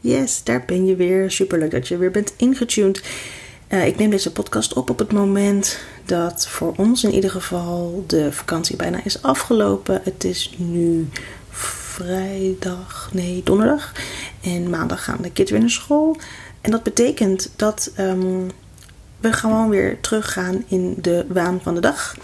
Yes, daar ben je weer. Superleuk dat je weer bent ingetuned. Uh, ik neem deze podcast op op het moment dat voor ons in ieder geval de vakantie bijna is afgelopen. Het is nu vrijdag, nee, donderdag. En maandag gaan de kids weer naar school. En dat betekent dat um, we gewoon weer teruggaan in de waan van de dag.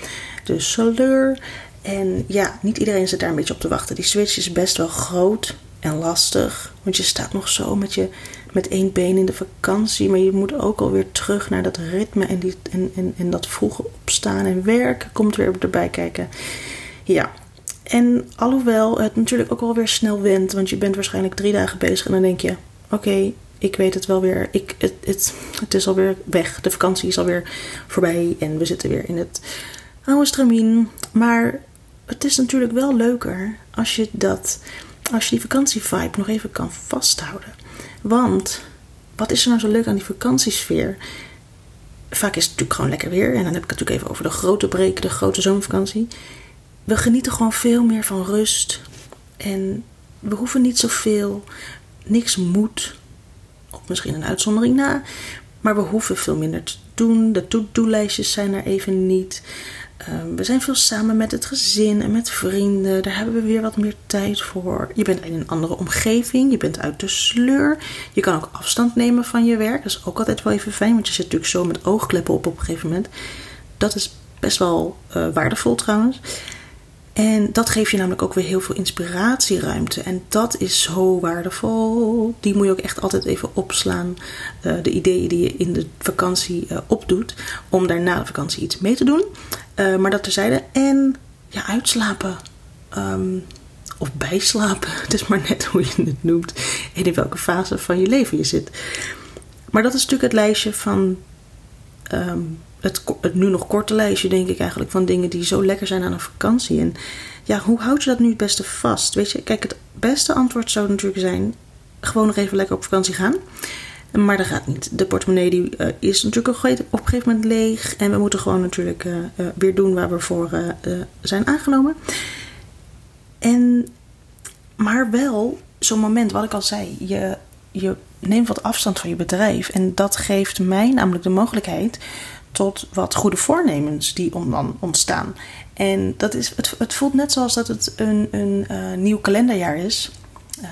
De saleur. En ja, niet iedereen zit daar een beetje op te wachten. Die switch is best wel groot en lastig. Want je staat nog zo met, je, met één been in de vakantie. Maar je moet ook alweer terug naar dat ritme. En, die, en, en, en dat vroege opstaan en werken komt weer erbij kijken. Ja. En alhoewel het natuurlijk ook alweer snel went. Want je bent waarschijnlijk drie dagen bezig. En dan denk je: oké, ik weet het wel weer. Ik, het, het, het is alweer weg. De vakantie is alweer voorbij. En we zitten weer in het oude stramien. Maar het is natuurlijk wel leuker als je dat, als je die vakantievibe nog even kan vasthouden. Want wat is er nou zo leuk aan die vakantiesfeer? Vaak is het natuurlijk gewoon lekker weer. En dan heb ik het natuurlijk even over de grote break, de grote zomervakantie. We genieten gewoon veel meer van rust. En we hoeven niet zoveel. Niks moet. Of misschien een uitzondering na. Maar we hoeven veel minder te doen. De to-do-lijstjes zijn er even niet. Ehm, we zijn veel samen met het gezin en met vrienden. Daar hebben we weer wat meer tijd voor. Je bent in een andere omgeving. Je bent uit de sleur. Je kan ook afstand nemen van je werk. Dat is ook altijd wel even fijn. Want je zit natuurlijk zo met oogkleppen op op een gegeven moment. Dat is best wel uh, waardevol trouwens. En dat geeft je namelijk ook weer heel veel inspiratieruimte. En dat is zo waardevol. Die moet je ook echt altijd even opslaan. Uh, de ideeën die je in de vakantie uh, opdoet. Om daar na de vakantie iets mee te doen. Uh, maar dat terzijde. En ja, uitslapen. Um, of bijslapen. Het is maar net hoe je het noemt. En in welke fase van je leven je zit. Maar dat is natuurlijk het lijstje van. Um, het, nu nog korte lijstje, denk ik eigenlijk, van dingen die zo lekker zijn aan een vakantie. En ja, hoe houd je dat nu het beste vast? Weet je, kijk, het beste antwoord zou natuurlijk zijn: gewoon nog even lekker op vakantie gaan. Maar dat gaat niet. De portemonnee die, uh, is natuurlijk op een gegeven moment leeg. En we moeten gewoon natuurlijk uh, uh, weer doen waar we voor zijn aangenomen. En, maar wel zo'n moment, wat ik al zei. Je, je neemt wat afstand van je bedrijf. En dat geeft mij namelijk de mogelijkheid tot wat goede voornemens die dan ontstaan. En dat is, het, het voelt net zoals dat het een, een nieuw kalenderjaar is.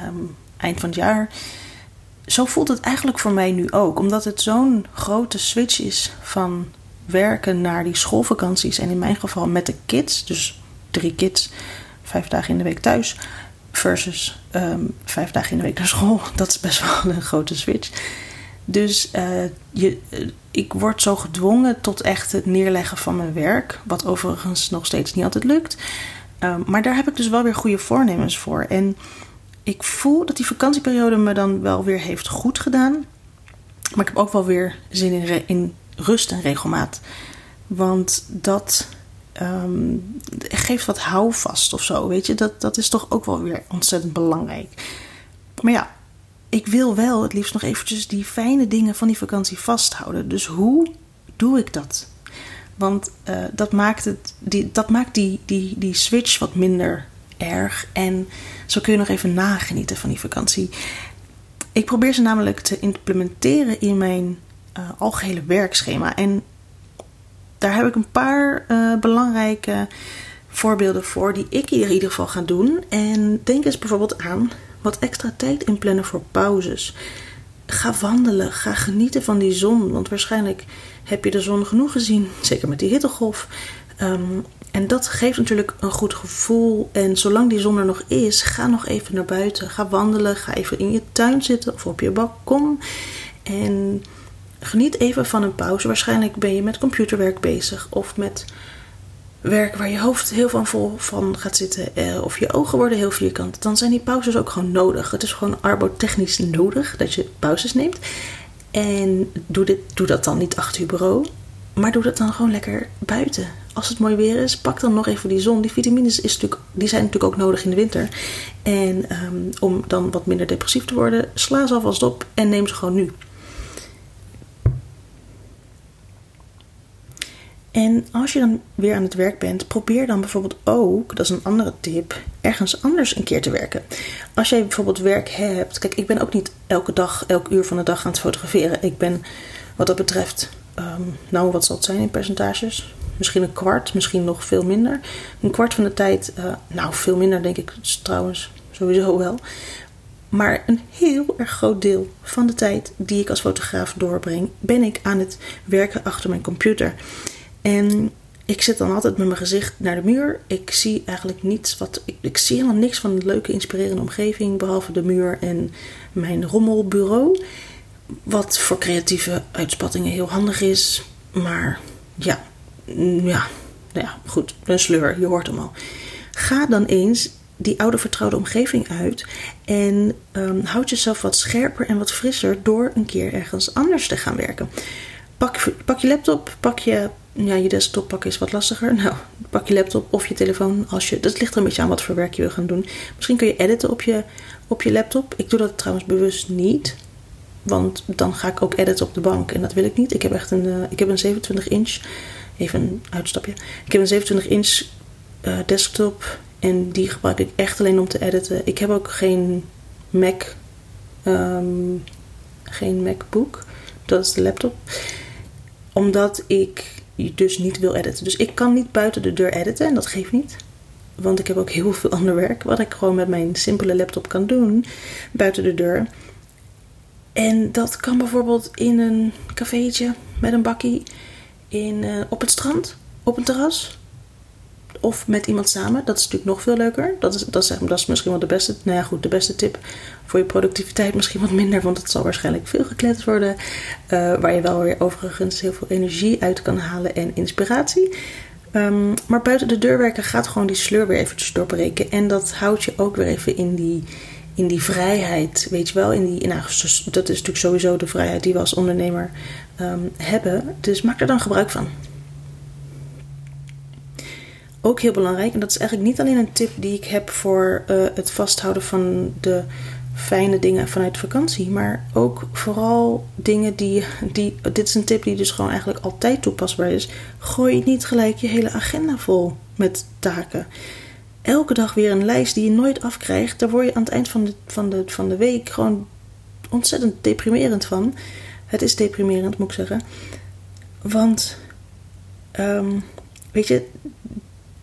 Um, eind van het jaar zo voelt het eigenlijk voor mij nu ook. Omdat het zo'n grote switch is van werken naar die schoolvakanties. En in mijn geval met de kids. Dus drie kids, vijf dagen in de week thuis. Versus um, vijf dagen in de week naar school. Dat is best wel een grote switch. Dus uh, je, uh, ik word zo gedwongen tot echt het neerleggen van mijn werk. Wat overigens nog steeds niet altijd lukt. Um, maar daar heb ik dus wel weer goede voornemens voor. En ik voel dat die vakantieperiode me dan wel weer heeft goed gedaan. Maar ik heb ook wel weer zin in, in rust en regelmaat. Want dat um, geeft wat houvast of zo. Weet je, dat, dat is toch ook wel weer ontzettend belangrijk. Maar ja, ik wil wel het liefst nog eventjes die fijne dingen van die vakantie vasthouden. Dus hoe doe ik dat? Want uh, dat maakt, het, die, dat maakt die, die, die switch wat minder erg. En zo kun je nog even nagenieten van die vakantie. Ik probeer ze namelijk te implementeren in mijn uh, algehele werkschema. En daar heb ik een paar uh, belangrijke voorbeelden voor die ik hier in ieder geval ga doen. En denk eens bijvoorbeeld aan wat extra tijd inplannen voor pauzes. Ga wandelen, ga genieten van die zon. Want waarschijnlijk heb je de zon genoeg gezien, zeker met die hittegolf. Um, en dat geeft natuurlijk een goed gevoel. En zolang die zon er nog is, ga nog even naar buiten. Ga wandelen. Ga even in je tuin zitten of op je balkon. En geniet even van een pauze. Waarschijnlijk ben je met computerwerk bezig of met werk waar je hoofd heel van vol van gaat zitten. Eh, of je ogen worden heel vierkant. Dan zijn die pauzes ook gewoon nodig. Het is gewoon arbotechnisch nodig dat je pauzes neemt. En doe, dit, doe dat dan niet achter je bureau. Maar doe dat dan gewoon lekker buiten. Als het mooi weer is, pak dan nog even die zon. Die vitamines is natuurlijk, die zijn natuurlijk ook nodig in de winter. En um, om dan wat minder depressief te worden, sla ze alvast op en neem ze gewoon nu. En als je dan weer aan het werk bent, probeer dan bijvoorbeeld ook, dat is een andere tip, ergens anders een keer te werken. Als jij bijvoorbeeld werk hebt, kijk, ik ben ook niet elke dag, elk uur van de dag aan het fotograferen. Ik ben wat dat betreft, ehm, nou wat zal het zijn in percentages? Misschien een kwart, misschien nog veel minder. Een kwart van de tijd, uh, nou veel minder denk ik trouwens, sowieso wel. Maar een heel erg groot deel van de tijd die ik als fotograaf doorbreng, ben ik aan het werken achter mijn computer. En ik zit dan altijd met mijn gezicht naar de muur. Ik zie eigenlijk niets wat. Ik, zie helemaal niks van een leuke, inspirerende omgeving. Behalve de muur en mijn rommelbureau. Wat voor creatieve uitspattingen heel handig is. Maar ja, ja, nou ja, goed. Een sleur, je hoort hem al. Ga dan eens die oude vertrouwde omgeving uit. En um, houd jezelf wat scherper en wat frisser door een keer ergens anders te gaan werken. Pak, pak je laptop, pak je ja, je desktop pakken is wat lastiger. Nou, pak je laptop of je telefoon. Als je, dat ligt er een beetje aan wat voor werk je wil gaan doen. Misschien kun je editen op je, op je laptop. Ik doe dat trouwens bewust niet. Want dan ga ik ook editen op de bank. En dat wil ik niet. Ik heb echt een, uh, ik heb een 27 inch. Even een uitstapje. Ik heb een 27 inch uh, desktop. En die gebruik ik echt alleen om te editen. Ik heb ook geen Mac. Um, geen MacBook. Dat is de laptop. Omdat ik dus niet wil editen. Dus ik kan niet buiten de deur editen en dat geeft niet. Want ik heb ook heel veel ander werk wat ik gewoon met mijn simpele laptop kan doen buiten de deur. En dat kan bijvoorbeeld in een cafeetje met een bakkie in, uh, op het strand, op een terras of met iemand samen. Dat is natuurlijk nog veel leuker. Dat is, dat is, dat is misschien wel de beste, nou ja, goed, de beste tip voor je productiviteit. Misschien wat minder, want het zal waarschijnlijk veel gekletst worden. Uh, waar je wel weer overigens heel veel energie uit kan halen en inspiratie. Um, maar buiten de deur werken gaat gewoon die sleur weer eventjes doorbreken. En dat houdt je ook weer even in die, in die vrijheid. Weet je wel, in die, nou, dat is natuurlijk sowieso de vrijheid die we als ondernemer um, hebben. Dus maak er dan gebruik van ook heel belangrijk, en dat is eigenlijk niet alleen een tip die ik heb voor uh, het vasthouden van de fijne dingen vanuit vakantie, maar ook vooral dingen die, die. Dit is een tip die dus gewoon eigenlijk altijd toepasbaar is. Gooi niet gelijk je hele agenda vol met taken. Elke dag weer een lijst die je nooit afkrijgt. Daar word je aan het eind van de, van de, van de week gewoon ontzettend deprimerend van. Het is deprimerend, moet ik zeggen. Want, um, weet je,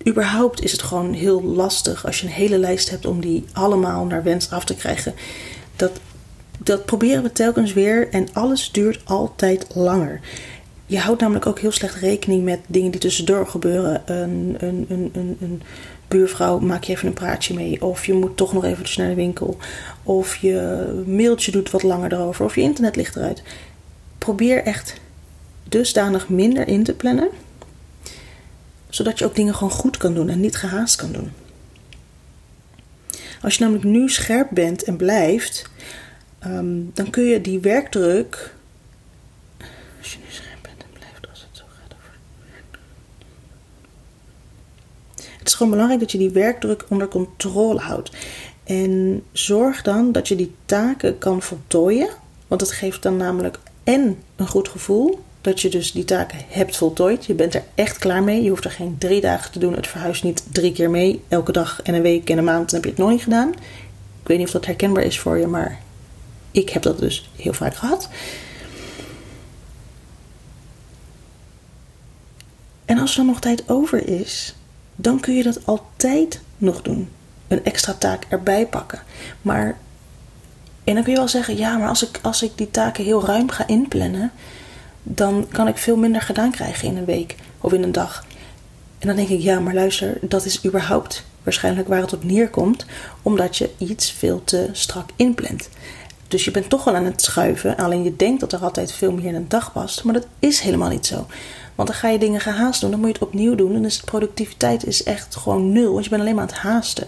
überhaupt is het gewoon heel lastig als je een hele lijst hebt om die allemaal naar wens af te krijgen. Dat, dat proberen we telkens weer en alles duurt altijd langer. Je houdt namelijk ook heel slecht rekening met dingen die tussendoor gebeuren. Een, een, een, een, buurvrouw maak je even een praatje mee. Of je moet toch nog even naar de winkel. Of je mailtje doet wat langer erover. Of je internet ligt eruit. Probeer echt dusdanig minder in te plannen zodat je ook dingen gewoon goed kan doen en niet gehaast kan doen. Als je namelijk nu scherp bent en blijft, um, dan kun je die werkdruk. Als je nu scherp bent en blijft, als het zo gaat over. Het is gewoon belangrijk dat je die werkdruk onder controle houdt. En zorg dan dat je die taken kan voltooien. Want het geeft dan namelijk en een goed gevoel dat je dus die taken hebt voltooid. Je bent er echt klaar mee. Je hoeft er geen drie dagen te doen. Het verhuist niet drie keer mee. Elke dag en een week en een maand. Heb je het nog niet gedaan. Ik weet niet of dat herkenbaar is voor je, maar ik heb dat dus heel vaak gehad. En als er dan nog tijd over is, dan kun je dat altijd nog doen. Een extra taak erbij pakken. Maar, en dan kun je wel zeggen, ja, maar als ik, als ik die taken heel ruim ga inplannen, dan kan ik veel minder gedaan krijgen in een week of in een dag. En dan denk ik, ja, maar luister, dat is überhaupt waarschijnlijk waar het op neerkomt, omdat je iets veel te strak inplant. Dus je bent toch wel aan het schuiven, alleen je denkt dat er altijd veel meer in een dag past, maar dat is helemaal niet zo. Want dan ga je dingen gehaast doen, dan moet je het opnieuw doen en dus de productiviteit is echt gewoon nul, want je bent alleen maar aan het haasten.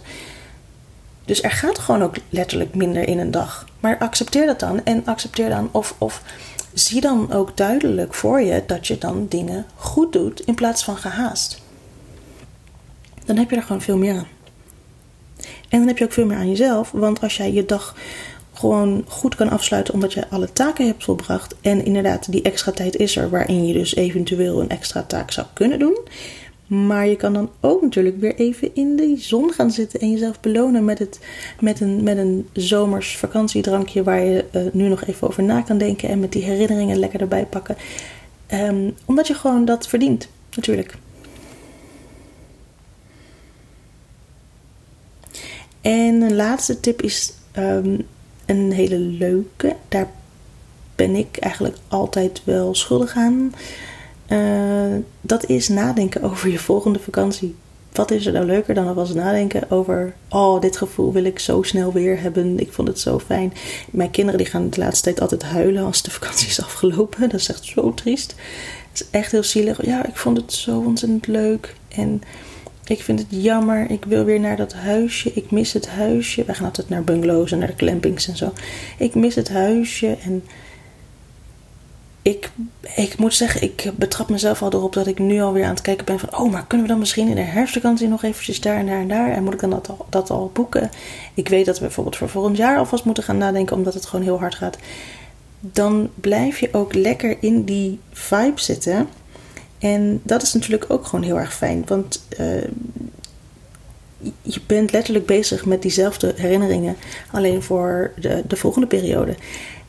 Dus er gaat gewoon ook letterlijk minder in een dag. Maar accepteer dat dan en accepteer dan of, of zie dan ook duidelijk voor je dat je dan dingen goed doet in plaats van gehaast. Dan heb je er gewoon veel meer aan. En dan heb je ook veel meer aan jezelf, want als jij je dag gewoon goed kan afsluiten omdat je alle taken hebt volbracht. En inderdaad, die extra tijd is er waarin je dus eventueel een extra taak zou kunnen doen. Maar je kan dan ook natuurlijk weer even in de zon gaan zitten en jezelf belonen met, het, met, een, met een zomers vakantiedrankje waar je uh, nu nog even over na kan denken en met die herinneringen lekker erbij pakken. Um, omdat je gewoon dat verdient, natuurlijk. En een laatste tip is um, een hele leuke. Daar ben ik eigenlijk altijd wel schuldig aan. Uh, dat is nadenken over je volgende vakantie. Wat is er nou leuker dan alvast nadenken over... Oh, dit gevoel wil ik zo snel weer hebben. Ik vond het zo fijn. Mijn kinderen die gaan de laatste tijd altijd huilen als de vakantie is afgelopen. Dat is echt zo triest. Het is echt heel zielig. Ja, ik vond het zo ontzettend leuk. En ik vind het jammer. Ik wil weer naar dat huisje. Ik mis het huisje. Wij gaan altijd naar bungalows en naar de clampings en zo. Ik mis het huisje. En ik, ik moet zeggen, ik betrap mezelf al erop dat ik nu alweer aan het kijken ben van... Oh, maar kunnen we dan misschien in de herfstvakantie nog eventjes daar en daar en daar? En moet ik dan dat al, dat al boeken? Ik weet dat we bijvoorbeeld voor volgend jaar alvast moeten gaan nadenken, omdat het gewoon heel hard gaat. Dan blijf je ook lekker in die vibe zitten. En dat is natuurlijk ook gewoon heel erg fijn. Want uh, je bent letterlijk bezig met diezelfde herinneringen. Alleen voor de, de volgende periode.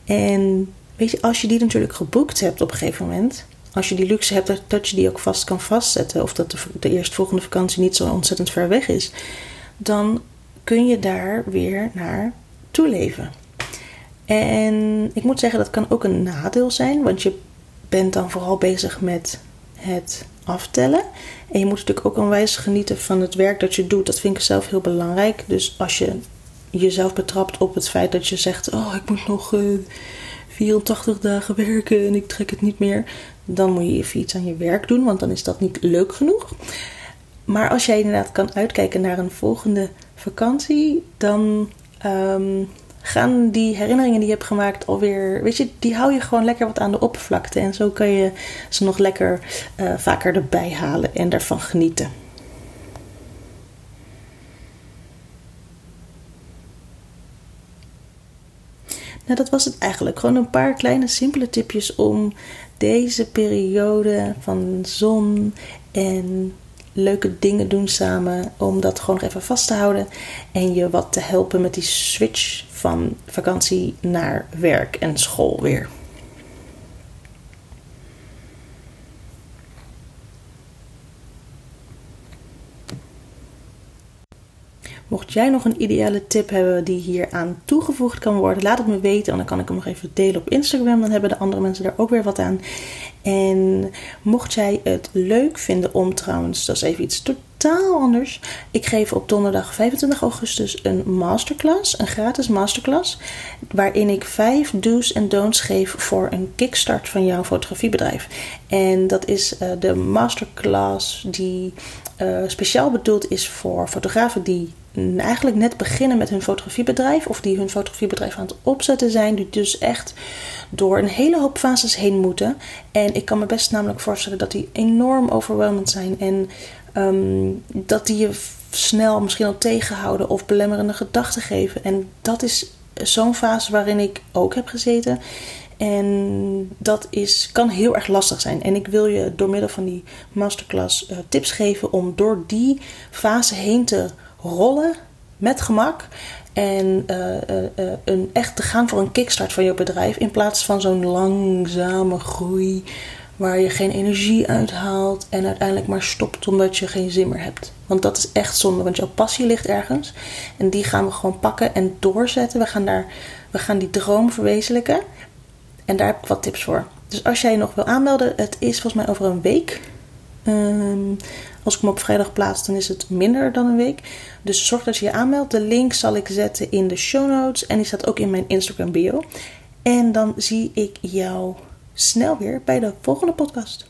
En weet je, als je die natuurlijk geboekt hebt op een gegeven moment. Als je die luxe hebt dat, je die ook vast kan vastzetten. Of dat de, de eerstvolgende vakantie niet zo ontzettend ver weg is. Dan kun je daar weer naar toeleven. En ik moet zeggen, dat kan ook een nadeel zijn. Want je bent dan vooral bezig met het aftellen. En je moet natuurlijk ook onwijs genieten van het werk dat je doet. Dat vind ik zelf heel belangrijk. Dus als je jezelf betrapt op het feit dat je zegt: Oh, ik moet nog eh, 84 dagen werken en ik trek het niet meer. Dan moet je even iets aan je werk doen, want dan is dat niet leuk genoeg. Maar als jij inderdaad kan uitkijken naar een volgende vakantie, dan ehm, gaan die herinneringen die je hebt gemaakt alweer, weet je, die hou je gewoon lekker wat aan de oppervlakte. En zo kan je ze nog lekker uh, vaker erbij halen en daarvan genieten. Nou, dat was het eigenlijk. Gewoon een paar kleine simpele tipjes om deze periode van zon en leuke dingen doen samen. Om dat gewoon nog even vast te houden. En je wat te helpen met die switch van vakantie naar werk en school weer. Mocht jij nog een ideale tip hebben die hier aan toegevoegd kan worden, laat het me weten. En dan kan ik hem nog even delen op Instagram. Dan hebben de andere mensen daar ook weer wat aan. En mocht jij het leuk vinden om trouwens, dat is even iets totaal anders. Ik geef op donderdag 25 augustus een masterclass, een gratis masterclass. Waarin ik vijf do's en don'ts geef voor een kickstart van jouw fotografiebedrijf. En dat is uh, de masterclass die uh, speciaal bedoeld is voor fotografen die eigenlijk net beginnen met hun fotografiebedrijf. Of die hun fotografiebedrijf aan het opzetten zijn. Die dus echt door een hele hoop fases heen moeten. En ik kan me best namelijk voorstellen dat die enorm overweldigend zijn. En um, dat die je snel misschien al tegenhouden of belemmerende gedachten geven. En dat is zo'n fase waarin ik ook heb gezeten. En dat is, kan heel erg lastig zijn. En ik wil je door middel van die masterclass uh, tips geven om door die fase heen te rollen met gemak. En uh, uh, een, echt te gaan voor een kickstart van je bedrijf. In plaats van zo'n langzame groei waar je geen energie uithaalt en uiteindelijk maar stopt omdat je geen zin meer hebt. Want dat is echt zonde, want jouw passie ligt ergens. En die gaan we gewoon pakken en doorzetten. We gaan, daar, we gaan die droom verwezenlijken. En daar heb ik wat tips voor. Dus als jij je nog wil aanmelden, het is volgens mij over een week. Um, als ik hem op vrijdag plaats, dan is het minder dan een week. Dus zorg dat je je aanmeldt. De link zal ik zetten in de show notes. En die staat ook in mijn Instagram bio. En dan zie ik jou snel weer bij de volgende podcast.